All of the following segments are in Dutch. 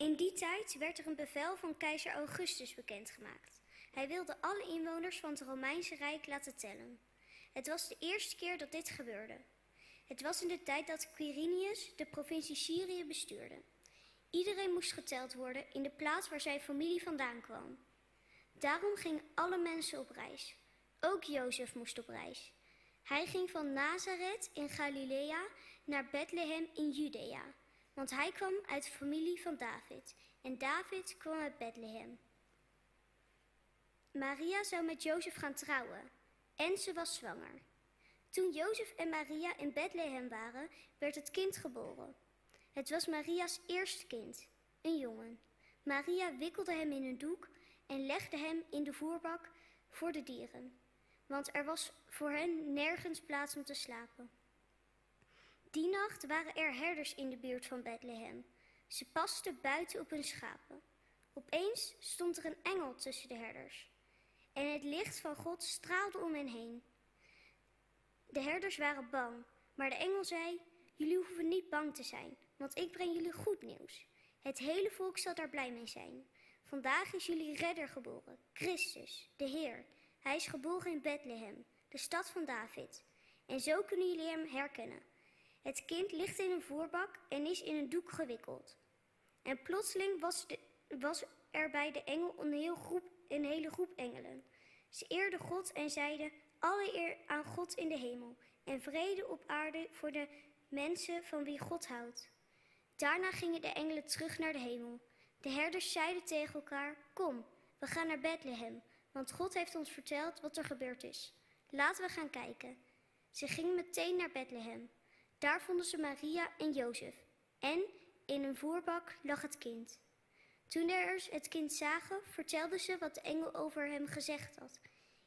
In die tijd werd er een bevel van keizer Augustus bekendgemaakt. Hij wilde alle inwoners van het Romeinse Rijk laten tellen. Het was de eerste keer dat dit gebeurde. Het was in de tijd dat Quirinius de provincie Syrië bestuurde. Iedereen moest geteld worden in de plaats waar zijn familie vandaan kwam. Daarom gingen alle mensen op reis. Ook Jozef moest op reis. Hij ging van Nazareth in Galilea naar Bethlehem in Judea, want hij kwam uit de familie van David en David kwam uit Bethlehem. Maria zou met Jozef gaan trouwen en ze was zwanger. Toen Jozef en Maria in Bethlehem waren, werd het kind geboren. Het was Maria's eerste kind, een jongen. Maria wikkelde hem in een doek en legde hem in de voerbak voor de dieren, want er was voor hen nergens plaats om te slapen. Die nacht waren er herders in de buurt van Bethlehem. Ze pasten buiten op hun schapen. Opeens stond er een engel tussen de herders. En het licht van God straalde om hen heen. De herders waren bang, maar de engel zei: Jullie hoeven niet bang te zijn, want ik breng jullie goed nieuws. Het hele volk zal daar blij mee zijn. Vandaag is jullie redder geboren, Christus, de Heer. Hij is geboren in Bethlehem, de stad van David. En zo kunnen jullie hem herkennen. Het kind ligt in een voerbak en is in een doek gewikkeld. En plotseling was, er bij de engel een, heel groep, een hele groep engelen. Ze eerden God en zeiden: Alle eer aan God in de hemel en vrede op aarde voor de mensen van wie God houdt. Daarna gingen de engelen terug naar de hemel. De herders zeiden tegen elkaar: Kom, we gaan naar Bethlehem, want God heeft ons verteld wat er gebeurd is. Laten we gaan kijken. Ze gingen meteen naar Bethlehem. Daar vonden ze Maria en Jozef. En in een voerbak lag het kind. Toen de het kind zagen, vertelden ze wat de engel over hem gezegd had.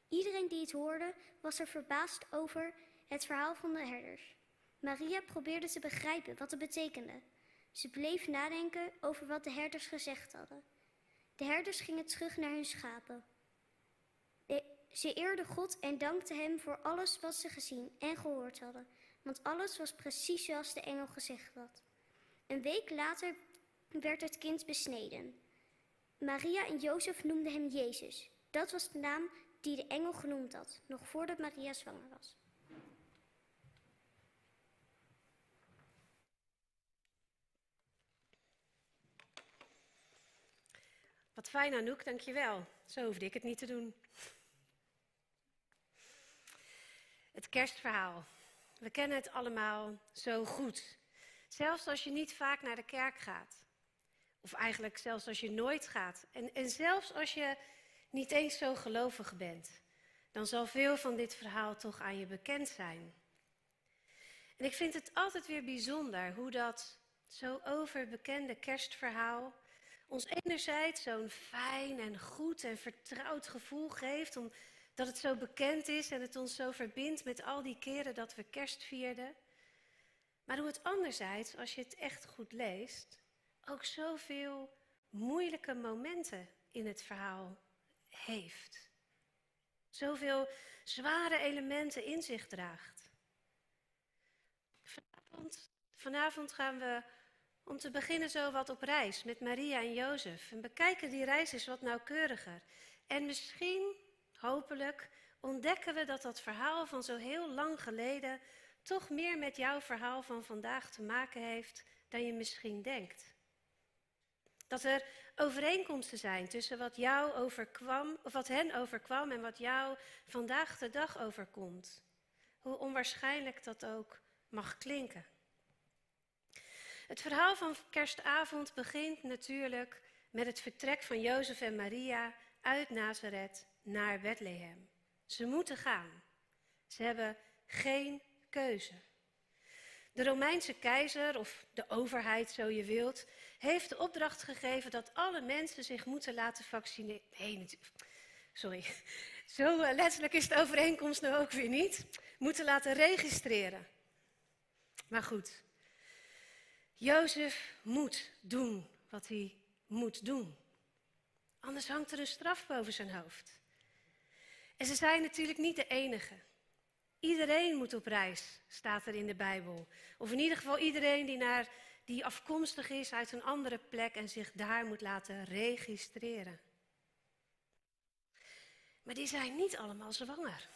Iedereen die het hoorde, was er verbaasd over het verhaal van de herders. Maria probeerde te begrijpen wat het betekende. Ze bleef nadenken over wat de herders gezegd hadden. De herders gingen terug naar hun schapen. Ze eerden God en dankten hem voor alles wat ze gezien en gehoord hadden, want alles was precies zoals de engel gezegd had. Een week later werd het kind besneden. Maria en Jozef noemden hem Jezus. Dat was de naam die de engel genoemd had, nog voordat Maria zwanger was. Wat fijn, Anouk, dankjewel. Zo hoefde ik het niet te doen. Het kerstverhaal. We kennen het allemaal zo goed. Zelfs als je niet vaak naar de kerk gaat. Of eigenlijk zelfs als je nooit gaat. En, en zelfs als je niet eens zo gelovig bent. Dan zal veel van dit verhaal toch aan je bekend zijn. En ik vind het altijd weer bijzonder hoe dat zo overbekende kerstverhaal ons enerzijds zo'n fijn en goed en vertrouwd gevoel geeft, omdat het zo bekend is en het ons zo verbindt met al die keren dat we kerst vierden. Maar hoe het anderzijds, als je het echt goed leest, ook zoveel moeilijke momenten in het verhaal heeft. Zoveel zware elementen in zich draagt. Vanavond, vanavond gaan we om te beginnen zo wat op reis met Maria en Jozef. En bekijken die reis eens wat nauwkeuriger. En misschien, hopelijk, ontdekken we dat dat verhaal van zo heel lang geleden toch meer met jouw verhaal van vandaag te maken heeft dan je misschien denkt. Dat er overeenkomsten zijn tussen wat jou overkwam, of wat hen overkwam en wat jou vandaag de dag overkomt. Hoe onwaarschijnlijk dat ook mag klinken. Het verhaal van kerstavond begint natuurlijk met het vertrek van Jozef en Maria uit Nazareth naar Bethlehem. Ze moeten gaan. Ze hebben geen keuze. De Romeinse keizer, of de overheid zo je wilt, heeft de opdracht gegeven dat alle mensen zich moeten laten vaccineren. Nee, sorry. Zo letterlijk is de overeenkomst nou ook weer niet. Moeten laten registreren. Maar goed, Jozef moet doen wat hij moet doen. Anders hangt er een straf boven zijn hoofd. En ze zijn natuurlijk niet de enige. Iedereen moet op reis, staat er in de Bijbel. Of in ieder geval iedereen die naar die afkomstig is uit een andere plek en zich daar moet laten registreren. Maar die zijn niet allemaal zwanger.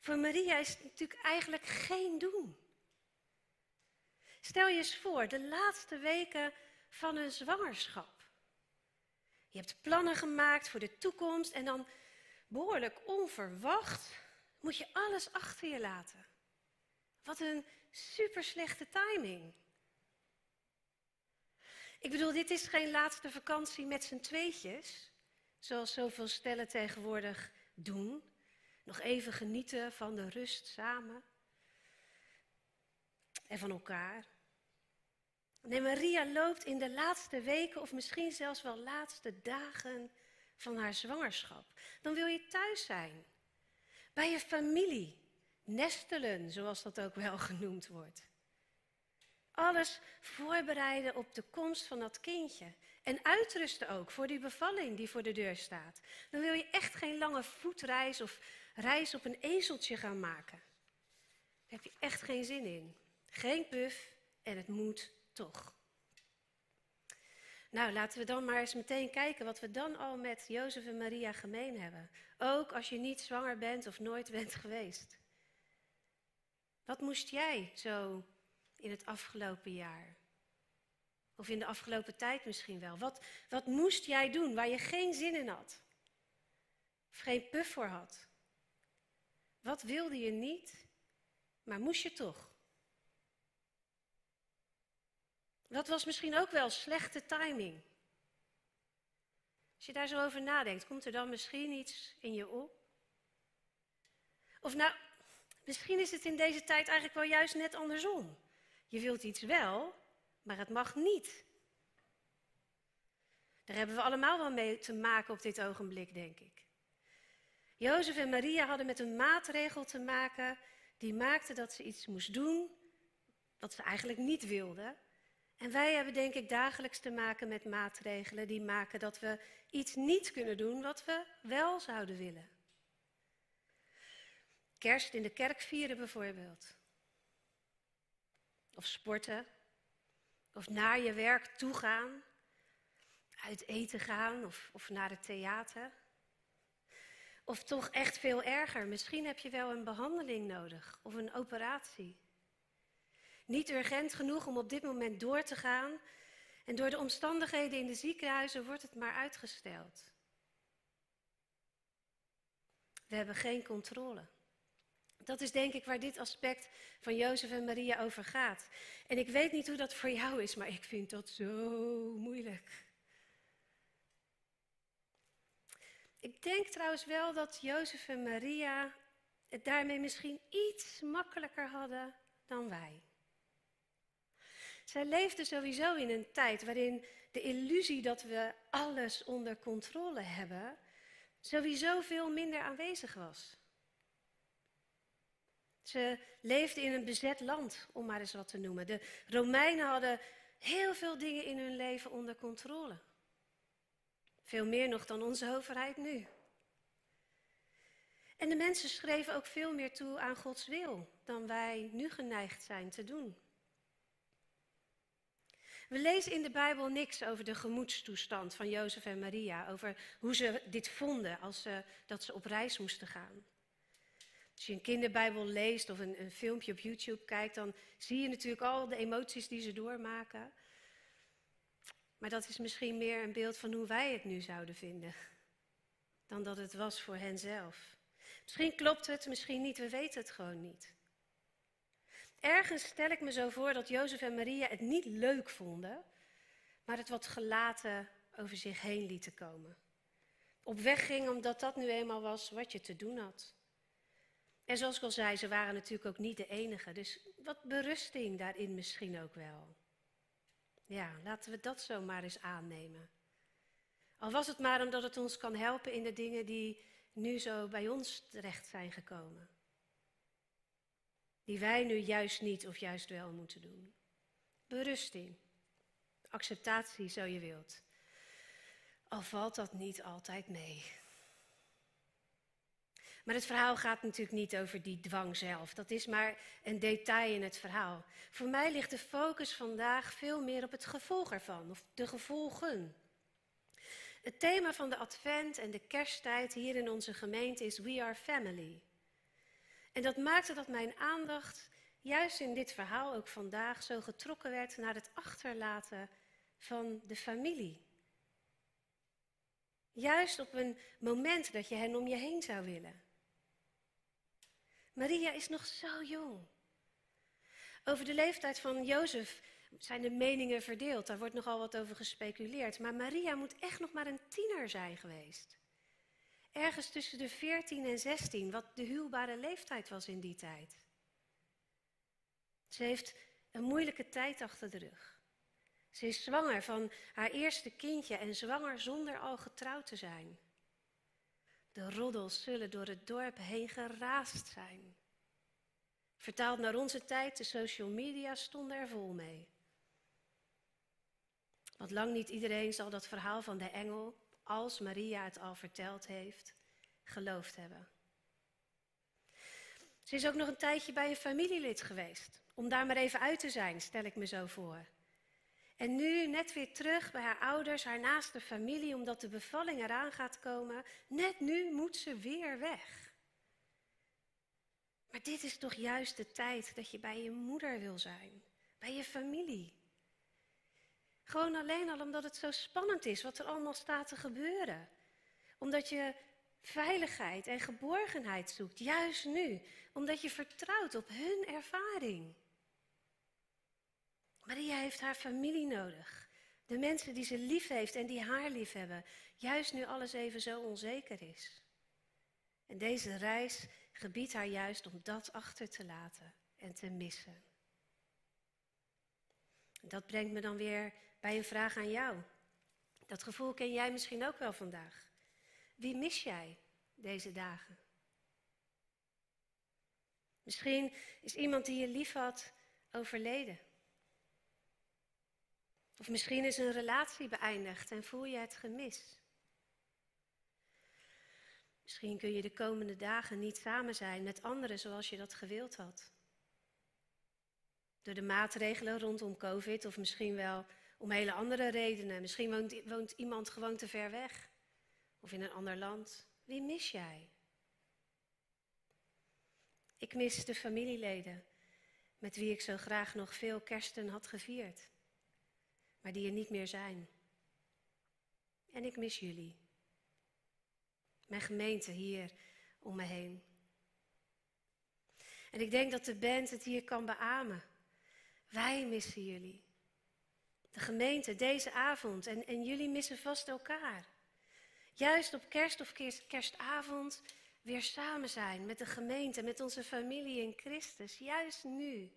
Voor Maria is het natuurlijk eigenlijk geen doen. Stel je eens voor, de laatste weken van een zwangerschap. Je hebt plannen gemaakt voor de toekomst en dan behoorlijk onverwacht moet je alles achter je laten. Wat een super slechte timing. Ik bedoel, dit is geen laatste vakantie met z'n tweetjes, zoals zoveel stellen tegenwoordig doen. Nog even genieten van de rust samen en van elkaar. Nee, Maria loopt in de laatste weken of misschien zelfs wel laatste dagen van haar zwangerschap. Dan wil je thuis zijn, bij je familie, nestelen, zoals dat ook wel genoemd wordt. Alles voorbereiden op de komst van dat kindje. En uitrusten ook voor die bevalling die voor de deur staat. Dan wil je echt geen lange voetreis of reis op een ezeltje gaan maken. Daar heb je echt geen zin in. Geen puf en het moet toch. Nou, laten we dan maar eens meteen kijken wat we dan al met Jozef en Maria gemeen hebben. Ook als je niet zwanger bent of nooit bent geweest. Wat moest jij zo in het afgelopen jaar? Of in de afgelopen tijd misschien wel. Wat, wat moest jij doen waar je geen zin in had? Of geen puff voor had? Wat wilde je niet, maar moest je toch? Dat was misschien ook wel slechte timing. Als je daar zo over nadenkt, komt er dan misschien iets in je op? Of nou, misschien is het in deze tijd eigenlijk wel juist net andersom. Je wilt iets wel, maar het mag niet. Daar hebben we allemaal wel mee te maken op dit ogenblik, denk ik. Jozef en Maria hadden met een maatregel te maken die maakte dat ze iets moest doen wat ze eigenlijk niet wilden. En wij hebben denk ik dagelijks te maken met maatregelen die maken dat we iets niet kunnen doen wat we wel zouden willen. Kerst in de kerk vieren bijvoorbeeld. Of sporten. Of naar je werk toe gaan. Uit eten gaan of, of naar het theater. Of toch echt veel erger, misschien heb je wel een behandeling nodig of een operatie. Niet urgent genoeg om op dit moment door te gaan. En door de omstandigheden in de ziekenhuizen wordt het maar uitgesteld. We hebben geen controle. Dat is denk ik waar dit aspect van Jozef en Maria over gaat. En ik weet niet hoe dat voor jou is, maar ik vind dat zo moeilijk. Ik denk trouwens wel dat Jozef en Maria het daarmee misschien iets makkelijker hadden dan wij. Zij leefden sowieso in een tijd waarin de illusie dat we alles onder controle hebben, sowieso veel minder aanwezig was. Ze leefden in een bezet land, om maar eens wat te noemen. De Romeinen hadden heel veel dingen in hun leven onder controle. Veel meer nog dan onze overheid nu. En de mensen schreven ook veel meer toe aan Gods wil dan wij nu geneigd zijn te doen. We lezen in de Bijbel niks over de gemoedstoestand van Jozef en Maria, over hoe ze dit vonden als ze, dat ze op reis moesten gaan. Als je een kinderbijbel leest of een, een filmpje op YouTube kijkt, dan zie je natuurlijk al de emoties die ze doormaken. Maar dat is misschien meer een beeld van hoe wij het nu zouden vinden, dan dat het was voor hen zelf. Misschien klopt het, misschien niet, we weten het gewoon niet. Ergens stel ik me zo voor dat Jozef en Maria het niet leuk vonden, maar het wat gelaten over zich heen lieten komen. Op weg ging omdat dat nu eenmaal was wat je te doen had. En zoals ik al zei, ze waren natuurlijk ook niet de enige, dus wat berusting daarin misschien ook wel. Ja, laten we dat zo maar eens aannemen. Al was het maar omdat het ons kan helpen in de dingen die nu zo bij ons terecht zijn gekomen die wij nu juist niet of juist wel moeten doen. Berusting, acceptatie zo je wilt. Al valt dat niet altijd mee. Maar het verhaal gaat natuurlijk niet over die dwang zelf. Dat is maar een detail in het verhaal. Voor mij ligt de focus vandaag veel meer op het gevolg ervan, of de gevolgen. Het thema van de Advent en de kersttijd hier in onze gemeente is We Are Family. En dat maakte dat mijn aandacht juist in dit verhaal ook vandaag zo getrokken werd naar het achterlaten van de familie. Juist op een moment dat je hen om je heen zou willen. Maria is nog zo jong. Over de leeftijd van Jozef zijn de meningen verdeeld. Daar wordt nogal wat over gespeculeerd. Maar Maria moet echt nog maar een tiener zijn geweest. Ergens tussen de 14 en 16, wat de huwbare leeftijd was in die tijd. Ze heeft een moeilijke tijd achter de rug. Ze is zwanger van haar eerste kindje en zwanger zonder al getrouwd te zijn. De roddels zullen door het dorp heen geraast zijn. Vertaald naar onze tijd, de social media stonden er vol mee. Want lang niet iedereen zal dat verhaal van de engel, als Maria het al verteld heeft, geloofd hebben. Ze is ook nog een tijdje bij een familielid geweest, om daar maar even uit te zijn, stel ik me zo voor. En nu net weer terug bij haar ouders, haar naaste familie, omdat de bevalling eraan gaat komen. Net nu moet ze weer weg. Maar dit is toch juist de tijd dat je bij je moeder wil zijn, bij je familie. Gewoon alleen al omdat het zo spannend is wat er allemaal staat te gebeuren. Omdat je veiligheid en geborgenheid zoekt, juist nu. Omdat je vertrouwt op hun ervaring. Maria heeft haar familie nodig. De mensen die ze lief heeft en die haar lief hebben. Juist nu alles even zo onzeker is. En deze reis gebiedt haar juist om dat achter te laten en te missen. Dat brengt me dan weer bij een vraag aan jou. Dat gevoel ken jij misschien ook wel vandaag. Wie mis jij deze dagen? Misschien is iemand die je lief had overleden. Of misschien is een relatie beëindigd en voel je het gemis. Misschien kun je de komende dagen niet samen zijn met anderen zoals je dat gewild had. Door de maatregelen rondom COVID of misschien wel om hele andere redenen. Misschien woont, woont iemand gewoon te ver weg of in een ander land. Wie mis jij? Ik mis de familieleden met wie ik zo graag nog veel kersten had gevierd, maar die er niet meer zijn. En ik mis jullie. Mijn gemeente hier om me heen. En ik denk dat de band het hier kan beamen. Wij missen jullie. De gemeente deze avond en, en jullie missen vast elkaar. Juist op kerst of kerstavond weer samen zijn met de gemeente, met onze familie in Christus. Juist nu.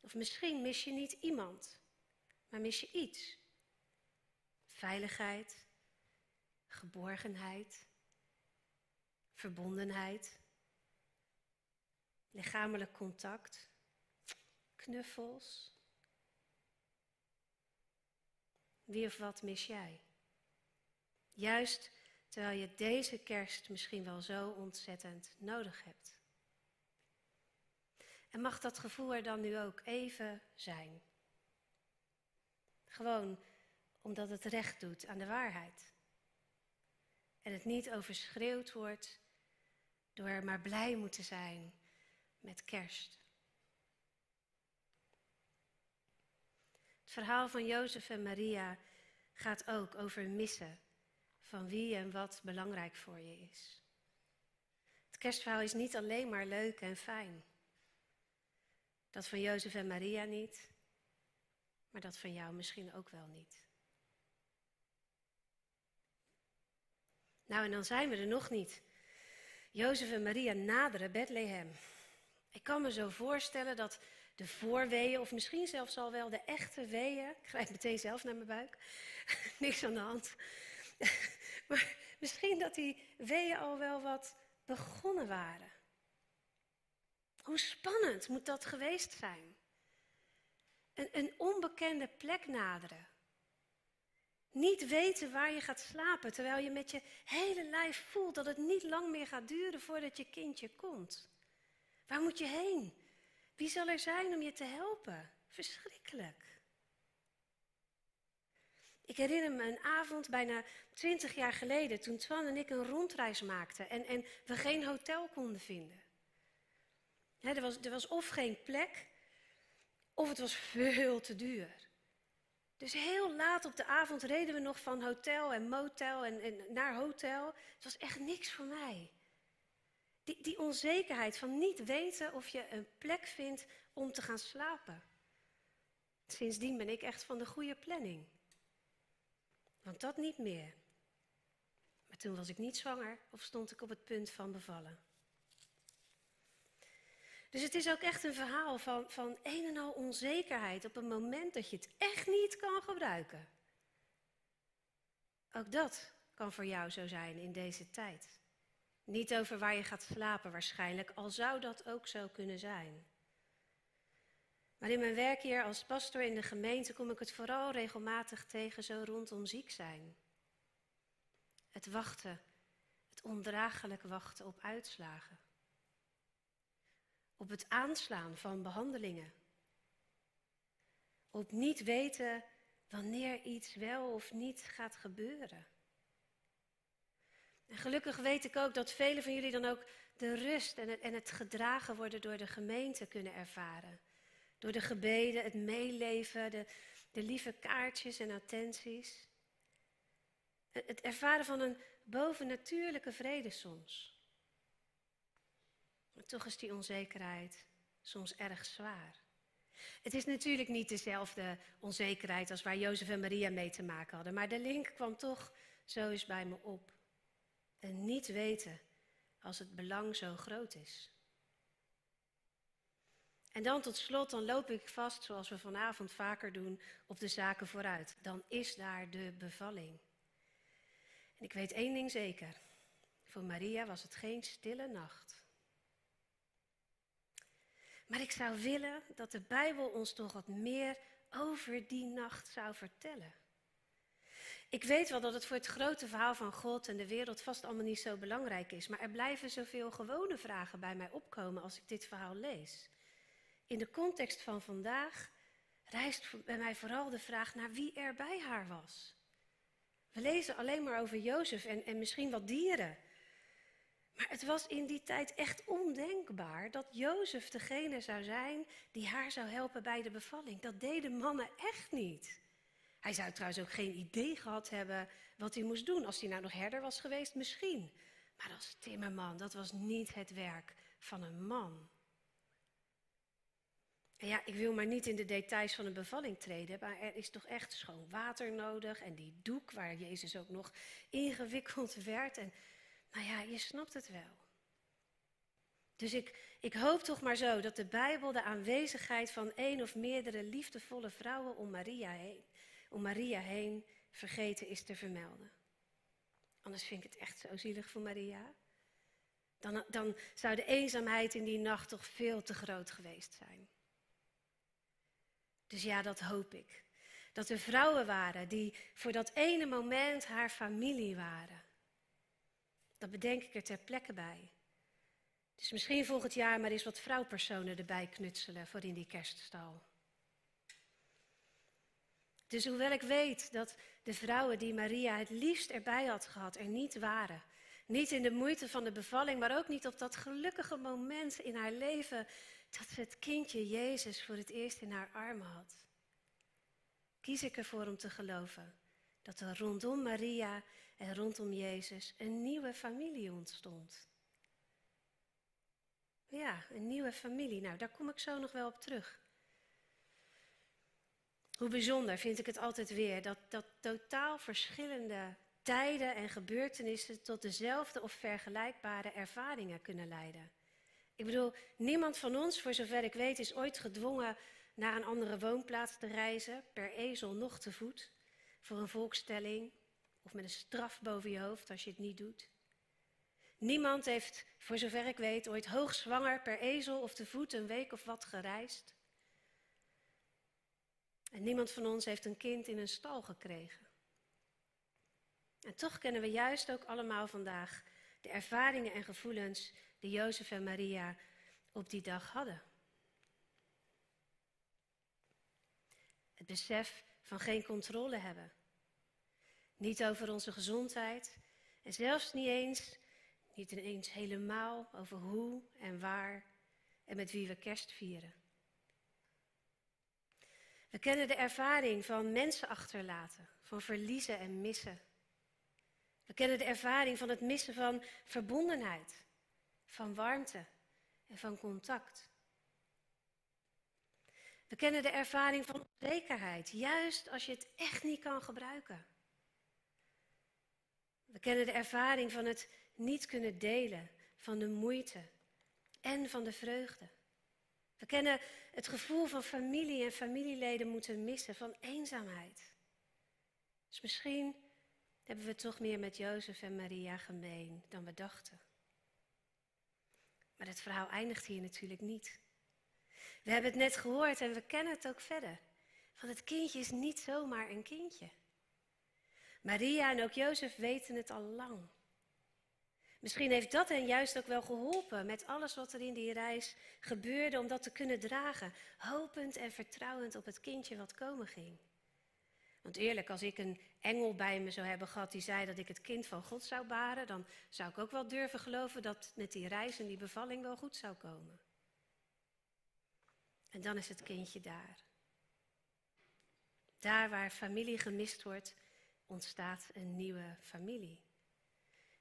Of misschien mis je niet iemand, maar mis je iets. Veiligheid, geborgenheid, verbondenheid, lichamelijk contact, knuffels. Wie of wat mis jij? Juist terwijl je deze kerst misschien wel zo ontzettend nodig hebt. En mag dat gevoel er dan nu ook even zijn? Gewoon omdat het recht doet aan de waarheid en het niet overschreeuwd wordt door maar blij moeten zijn met kerst. Het verhaal van Jozef en Maria gaat ook over missen van wie en wat belangrijk voor je is. Het kerstverhaal is niet alleen maar leuk en fijn. Dat van Jozef en Maria niet, maar dat van jou misschien ook wel niet. Nou, en dan zijn we er nog niet. Jozef en Maria naderen Bethlehem. Ik kan me zo voorstellen dat de voorweeën, of misschien zelfs al wel de echte weeën, ik grijp meteen zelf naar mijn buik, niks aan de hand. maar misschien dat die weeën al wel wat begonnen waren. Hoe spannend moet dat geweest zijn? Een, een onbekende plek naderen. Niet weten waar je gaat slapen, terwijl je met je hele lijf voelt dat het niet lang meer gaat duren voordat je kindje komt. Waar moet je heen? Wie zal er zijn om je te helpen? Verschrikkelijk. Ik herinner me een avond bijna twintig jaar geleden toen Twan en ik een rondreis maakten en, en we geen hotel konden vinden. er, was, er was of geen plek, of het was veel te duur. Dus heel laat op de avond reden we nog van hotel en motel en, en naar hotel. Het was echt niks voor mij. Die, die onzekerheid van niet weten of je een plek vindt om te gaan slapen. Sindsdien ben ik echt van de goede planning. Want dat niet meer. Maar toen was ik niet zwanger of stond ik op het punt van bevallen. Dus het is ook echt een verhaal van, van een en al onzekerheid op een moment dat je het echt niet kan gebruiken. Ook dat kan voor jou zo zijn in deze tijd. Niet over waar je gaat slapen waarschijnlijk, al zou dat ook zo kunnen zijn. Maar in mijn werk hier als pastor in de gemeente kom ik het vooral regelmatig tegen zo rondom ziek zijn. Het wachten, het ondraaglijk wachten op uitslagen. Op het aanslaan van behandelingen. Op niet weten wanneer iets wel of niet gaat gebeuren. En gelukkig weet ik ook dat velen van jullie dan ook de rust en het, en het gedragen worden door de gemeente kunnen ervaren. Door de gebeden, het meeleven, de, de lieve kaartjes en attenties. Het ervaren van een bovennatuurlijke vrede soms. Maar toch is die onzekerheid soms erg zwaar. Het is natuurlijk niet dezelfde onzekerheid als waar Jozef en Maria mee te maken hadden, maar de link kwam toch zo eens bij me op. En niet weten als het belang zo groot is. En dan tot slot, dan loop ik vast, zoals we vanavond vaker doen, op de zaken vooruit. Dan is daar de bevalling. En ik weet één ding zeker. Voor Maria was het geen stille nacht. Maar ik zou willen dat de Bijbel ons toch wat meer over die nacht zou vertellen. Ik weet wel dat het voor het grote verhaal van God en de wereld vast allemaal niet zo belangrijk is, maar er blijven zoveel gewone vragen bij mij opkomen als ik dit verhaal lees. In de context van vandaag rijst bij mij vooral de vraag naar wie er bij haar was. We lezen alleen maar over Jozef en, en misschien wat dieren. Maar het was in die tijd echt ondenkbaar dat Jozef degene zou zijn die haar zou helpen bij de bevalling. Dat deden mannen echt niet. Hij zou trouwens ook geen idee gehad hebben wat hij moest doen. Als hij nou nog herder was geweest, misschien. Maar als timmerman, dat was niet het werk van een man. En ja, ik wil maar niet in de details van een bevalling treden, maar er is toch echt schoon water nodig en die doek waar Jezus ook nog ingewikkeld werd. En nou ja, je snapt het wel. Dus ik, ik hoop toch maar zo dat de Bijbel de aanwezigheid van één of meerdere liefdevolle vrouwen om Maria heen, om Maria heen vergeten is te vermelden. Anders vind ik het echt zo zielig voor Maria. Dan, dan zou de eenzaamheid in die nacht toch veel te groot geweest zijn. Dus ja, dat hoop ik. Dat er vrouwen waren die voor dat ene moment haar familie waren. Dat bedenk ik er ter plekke bij. Dus misschien volgend jaar maar eens wat vrouwpersonen erbij knutselen voor in die kerststal. Dus hoewel ik weet dat de vrouwen die Maria het liefst erbij had gehad er niet waren, niet in de moeite van de bevalling, maar ook niet op dat gelukkige moment in haar leven dat ze het kindje Jezus voor het eerst in haar armen had. Kies ik ervoor om te geloven dat er rondom Maria en rondom Jezus een nieuwe familie ontstond. Ja, een nieuwe familie. Nou, daar kom ik zo nog wel op terug. Hoe bijzonder vind ik het altijd weer dat, dat totaal verschillende tijden en gebeurtenissen tot dezelfde of vergelijkbare ervaringen kunnen leiden. Ik bedoel, niemand van ons, voor zover ik weet, is ooit gedwongen naar een andere woonplaats te reizen, per ezel nog te voet, voor een volkstelling of met een straf boven je hoofd als je het niet doet. Niemand heeft, voor zover ik weet, ooit hoogzwanger per ezel of te voet een week of wat gereisd. En niemand van ons heeft een kind in een stal gekregen. En toch kennen we juist ook allemaal vandaag de ervaringen en gevoelens die Jozef en Maria op die dag hadden. Het besef van geen controle hebben. Niet over onze gezondheid en zelfs niet eens, niet ineens helemaal over hoe en waar en met wie we kerst vieren. We kennen de ervaring van mensen achterlaten, van verliezen en missen. We kennen de ervaring van het missen van verbondenheid, van warmte en van contact. We kennen de ervaring van onzekerheid, juist als je het echt niet kan gebruiken. We kennen de ervaring van het niet kunnen delen, van de moeite en van de vreugde. We kennen het gevoel van familie en familieleden moeten missen, van eenzaamheid. Dus misschien hebben we toch meer met Jozef en Maria gemeen dan we dachten. Maar het verhaal eindigt hier natuurlijk niet. We hebben het net gehoord en we kennen het ook verder. Want het kindje is niet zomaar een kindje. Maria en ook Jozef weten het al lang. Misschien heeft dat hen juist ook wel geholpen met alles wat er in die reis gebeurde om dat te kunnen dragen, hopend en vertrouwend op het kindje wat komen ging. Want eerlijk, als ik een engel bij me zou hebben gehad die zei dat ik het kind van God zou baren, dan zou ik ook wel durven geloven dat met die reis en die bevalling wel goed zou komen. En dan is het kindje daar. Daar waar familie gemist wordt, ontstaat een nieuwe familie.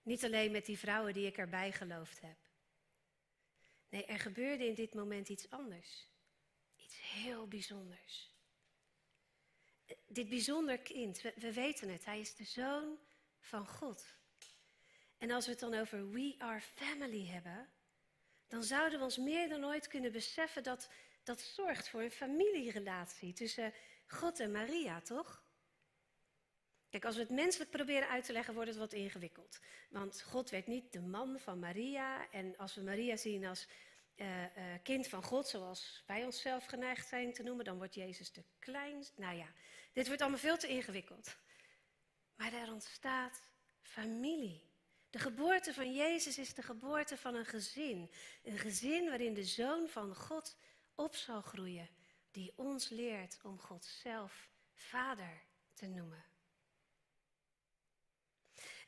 Niet alleen met die vrouwen die ik erbij geloofd heb. Nee, er gebeurde in dit moment iets anders. Iets heel bijzonders. Dit bijzonder kind, we, we weten het, hij is de zoon van God. En als we het dan over we are family hebben, dan zouden we ons meer dan ooit kunnen beseffen dat dat zorgt voor een familierelatie tussen God en Maria, toch? Kijk, als we het menselijk proberen uit te leggen, wordt het wat ingewikkeld. Want God werd niet de man van Maria. En als we Maria zien als uh, uh, kind van God, zoals wij onszelf geneigd zijn te noemen, dan wordt Jezus te klein. Nou ja, dit wordt allemaal veel te ingewikkeld. Maar er ontstaat familie. De geboorte van Jezus is de geboorte van een gezin. Een gezin waarin de zoon van God op zal groeien, die ons leert om God zelf vader te noemen.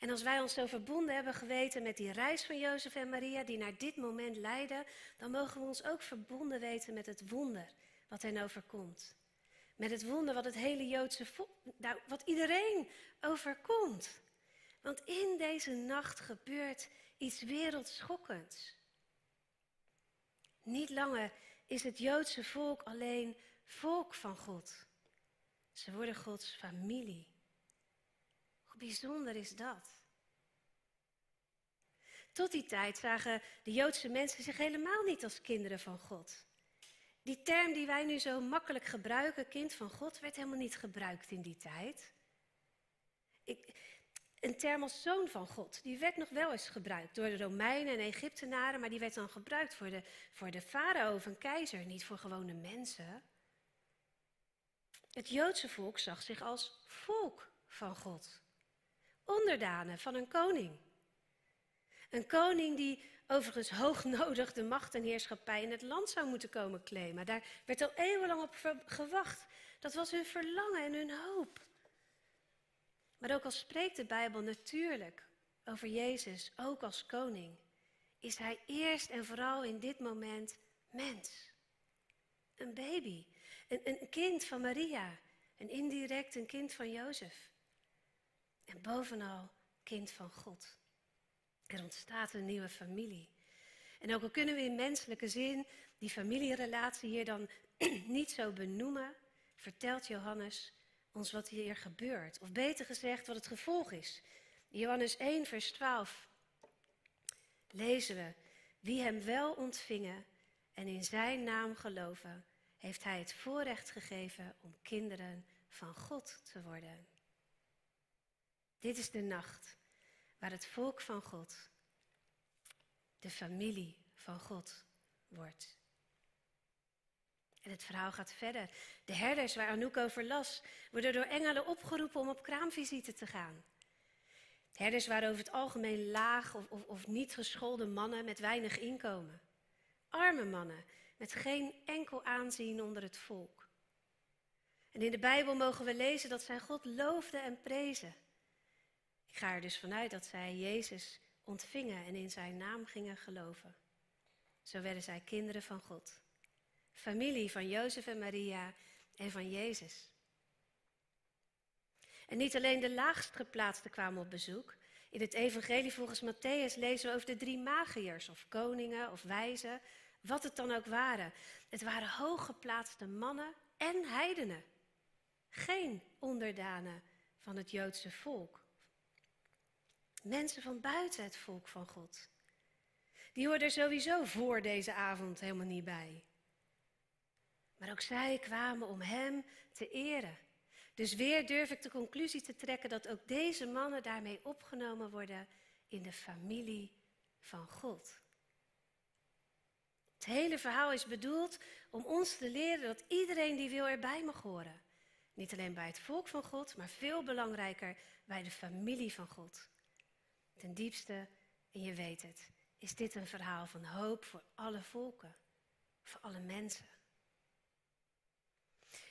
En als wij ons zo verbonden hebben geweten met die reis van Jozef en Maria, die naar dit moment leidde, dan mogen we ons ook verbonden weten met het wonder wat hen overkomt. Met het wonder wat het hele Joodse volk, nou, wat iedereen overkomt. Want in deze nacht gebeurt iets wereldschokkends. Niet langer is het Joodse volk alleen volk van God. Ze worden Gods familie. Bijzonder is dat? Tot die tijd zagen de Joodse mensen zich helemaal niet als kinderen van God. Die term die wij nu zo makkelijk gebruiken, kind van God, werd helemaal niet gebruikt in die tijd. Ik, een term als zoon van God, die werd nog wel eens gebruikt door de Romeinen en Egyptenaren, maar die werd dan gebruikt voor de, voor de farao of een keizer, niet voor gewone mensen. Het Joodse volk zag zich als volk van God, onderdanen van een koning. Een koning die overigens hoognodig de macht en heerschappij in het land zou moeten komen claimen. Daar werd al eeuwenlang op gewacht. Dat was hun verlangen en hun hoop. Maar ook al spreekt de Bijbel natuurlijk over Jezus, ook als koning, is hij eerst en vooral in dit moment mens. Een baby, een, een kind van Maria, en indirect een kind van Jozef. En bovenal kind van God. Er ontstaat een nieuwe familie. En ook al kunnen we in menselijke zin die familierelatie hier dan niet zo benoemen, vertelt Johannes ons wat hier gebeurt. Of beter gezegd, wat het gevolg is. Johannes 1, vers 12 lezen we: Wie hem wel ontvingen en in zijn naam geloven, heeft hij het voorrecht gegeven om kinderen van God te worden. Dit is de nacht waar het volk van God, de familie van God, wordt. En het verhaal gaat verder. De herders waar Anouk over las, worden door engelen opgeroepen om op kraamvisite te gaan. Herders waren over het algemeen laag of, of, of niet geschoolde mannen met weinig inkomen. Arme mannen met geen enkel aanzien onder het volk. En in de Bijbel mogen we lezen dat zij God loofden en prezen. Ik ga er dus vanuit dat zij Jezus ontvingen en in zijn naam gingen geloven. Zo werden zij kinderen van God. Familie van Jozef en Maria en van Jezus. En niet alleen de laagst geplaatsten kwamen op bezoek. In het evangelie volgens Matthäus lezen we over de drie magiërs of koningen of wijzen, wat het dan ook waren. Het waren hooggeplaatste mannen en heidenen. Geen onderdanen van het Joodse volk. Mensen van buiten het volk van God. Die hoorden er sowieso voor deze avond helemaal niet bij. Maar ook zij kwamen om Hem te eren. Dus weer durf ik de conclusie te trekken dat ook deze mannen daarmee opgenomen worden in de familie van God. Het hele verhaal is bedoeld om ons te leren dat iedereen die wil erbij mag horen. Niet alleen bij het volk van God, maar veel belangrijker bij de familie van God. Ten diepste, en je weet het, is dit een verhaal van hoop voor alle volken, voor alle mensen.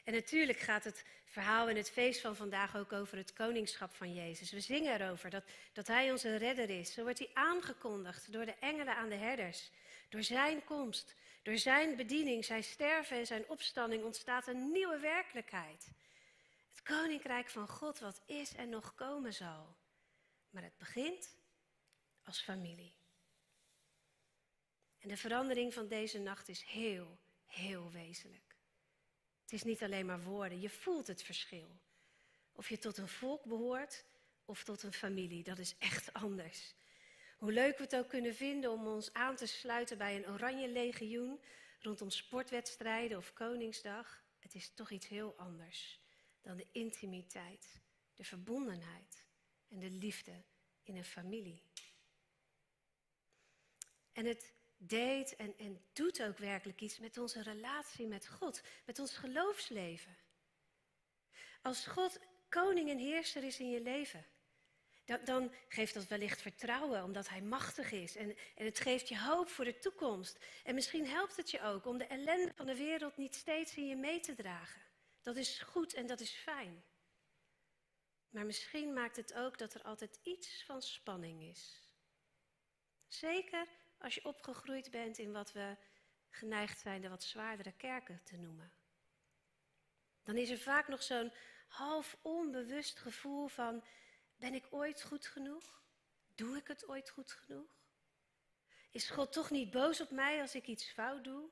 En natuurlijk gaat het verhaal in het feest van vandaag ook over het koningschap van Jezus. We zingen erover dat, dat Hij onze redder is. Zo wordt Hij aangekondigd door de engelen aan de herders. Door Zijn komst, door Zijn bediening, Zijn sterven en Zijn opstanding ontstaat een nieuwe werkelijkheid. Het koninkrijk van God wat is en nog komen zal. Maar het begint als familie. En de verandering van deze nacht is heel, heel wezenlijk. Het is niet alleen maar woorden, je voelt het verschil. Of je tot een volk behoort of tot een familie, dat is echt anders. Hoe leuk we het ook kunnen vinden om ons aan te sluiten bij een oranje legioen rondom sportwedstrijden of Koningsdag, het is toch iets heel anders dan de intimiteit, de verbondenheid en de liefde in een familie. En het deed en, en doet ook werkelijk iets met onze relatie met God, met ons geloofsleven. Als God koning en heerser is in je leven, dan, dan, geeft dat wellicht vertrouwen omdat Hij machtig is. En, en het geeft je hoop voor de toekomst. En misschien helpt het je ook om de ellende van de wereld niet steeds in je mee te dragen. Dat is goed en dat is fijn. Maar misschien maakt het ook dat er altijd iets van spanning is. Zeker als je opgegroeid bent in wat we geneigd zijn de wat zwaardere kerken te noemen. Dan is er vaak nog zo'n half onbewust gevoel van, ben ik ooit goed genoeg? Doe ik het ooit goed genoeg? Is God toch niet boos op mij als ik iets fout doe?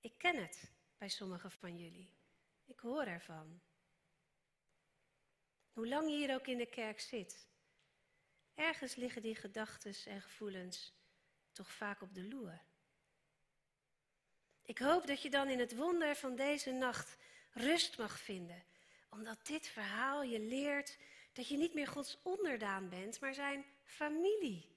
Ik ken het bij sommigen van jullie. Ik hoor ervan. Hoe lang je hier ook in de kerk zit, ergens liggen die gedachten en gevoelens toch vaak op de loer. Ik hoop dat je dan in het wonder van deze nacht rust mag vinden, omdat dit verhaal je leert dat je niet meer Gods onderdaan bent, maar zijn familie.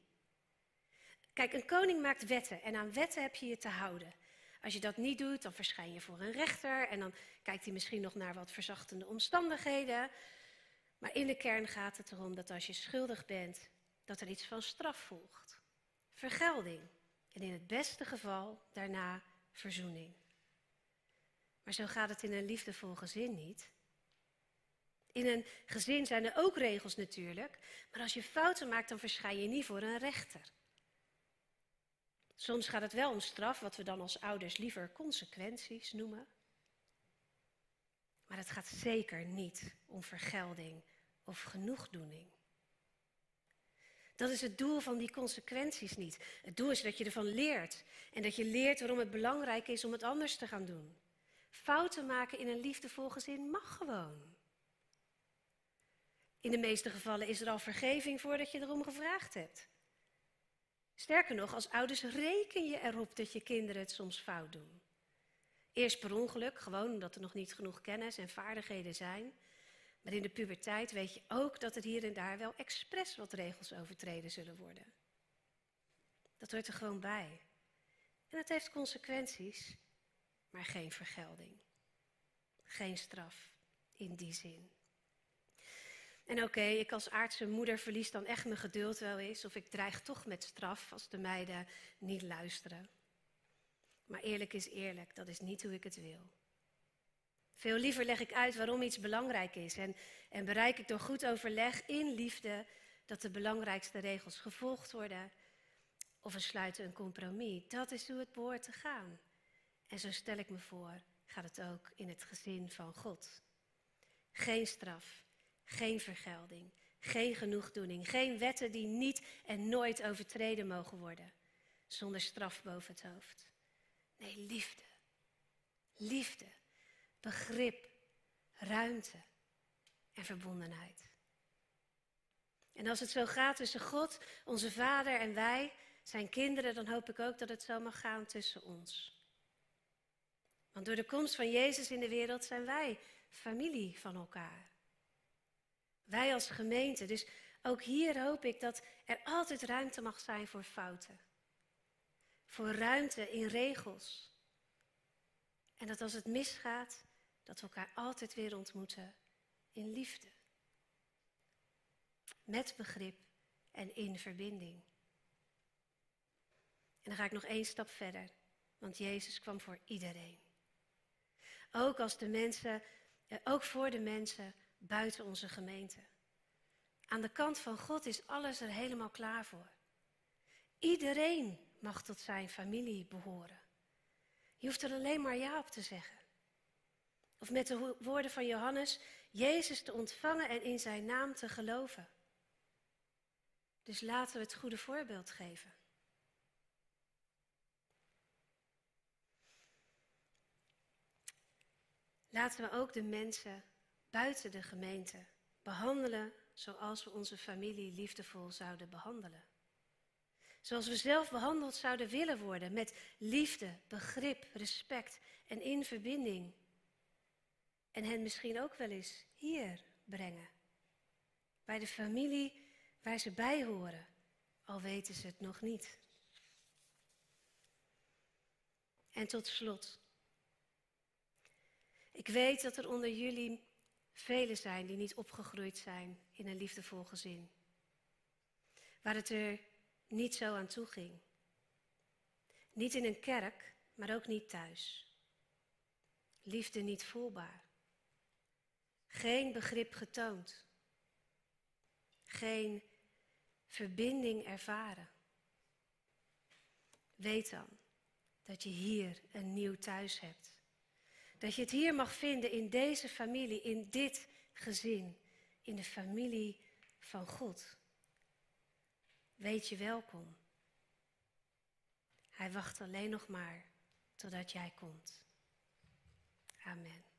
Kijk, een koning maakt wetten en aan wetten heb je je te houden. Als je dat niet doet, dan verschijn je voor een rechter en dan kijkt hij misschien nog naar wat verzachtende omstandigheden. Maar in de kern gaat het erom dat als je schuldig bent, dat er iets van straf volgt vergelding en in het beste geval daarna verzoening. Maar zo gaat het in een liefdevol gezin niet. In een gezin zijn er ook regels natuurlijk, maar als je fouten maakt, dan verschijn je niet voor een rechter. Soms gaat het wel om straf, wat we dan als ouders liever consequenties noemen. Maar het gaat zeker niet om vergelding of genoegdoening. Dat is het doel van die consequenties niet. Het doel is dat je ervan leert. En dat je leert waarom het belangrijk is om het anders te gaan doen. Fouten maken in een liefdevol gezin mag gewoon. In de meeste gevallen is er al vergeving voordat je erom gevraagd hebt. Sterker nog, als ouders reken je erop dat je kinderen het soms fout doen. Eerst per ongeluk, gewoon omdat er nog niet genoeg kennis en vaardigheden zijn. Maar in de puberteit weet je ook dat er hier en daar wel expres wat regels overtreden zullen worden. Dat hoort er gewoon bij. En dat heeft consequenties, maar geen vergelding. Geen straf in die zin. En oké, ik als aardse moeder verlies dan echt mijn geduld wel eens, of ik dreig toch met straf als de meiden niet luisteren. Maar eerlijk is eerlijk, dat is niet hoe ik het wil. Veel liever leg ik uit waarom iets belangrijk is en, en bereik ik door goed overleg in liefde dat de belangrijkste regels gevolgd worden of we sluiten een compromis. Dat is hoe het behoort te gaan. En zo stel ik me voor, gaat het ook in het gezin van God. Geen straf, geen vergelding, geen genoegdoening, geen wetten die niet en nooit overtreden mogen worden, zonder straf boven het hoofd. Nee, liefde. Liefde, begrip, ruimte en verbondenheid. En als het zo gaat tussen God, onze Vader en wij, zijn kinderen, dan hoop ik ook dat het zo mag gaan tussen ons. Want door de komst van Jezus in de wereld zijn wij familie van elkaar. Wij als gemeente. Dus ook hier hoop ik dat er altijd ruimte mag zijn voor fouten. Voor ruimte in regels. En dat als het misgaat, dat we elkaar altijd weer ontmoeten in liefde. Met begrip en in verbinding. En dan ga ik nog één stap verder, want Jezus kwam voor iedereen. Ook als de mensen, eh, ook voor de mensen buiten onze gemeente. Aan de kant van God is alles er helemaal klaar voor. Iedereen mag tot zijn familie behoren. Je hoeft er alleen maar ja op te zeggen. Of met de woorden van Johannes, Jezus te ontvangen en in zijn naam te geloven. Dus laten we het goede voorbeeld geven. Laten we ook de mensen buiten de gemeente behandelen zoals we onze familie liefdevol zouden behandelen. Zoals we zelf behandeld zouden willen worden met liefde, begrip, respect en in verbinding. En hen misschien ook wel eens hier brengen. Bij de familie waar ze bij horen, al weten ze het nog niet. En tot slot. Ik weet dat er onder jullie velen zijn die niet opgegroeid zijn in een liefdevol gezin. Waar het er niet zo aan toe ging. Niet in een kerk, maar ook niet thuis. Liefde niet voelbaar. Geen begrip getoond. Geen verbinding ervaren. Weet dan dat je hier een nieuw thuis hebt. Dat je het hier mag vinden in deze familie, in dit gezin, in de familie van God. Weet je welkom. Hij wacht alleen nog maar totdat jij komt. Amen.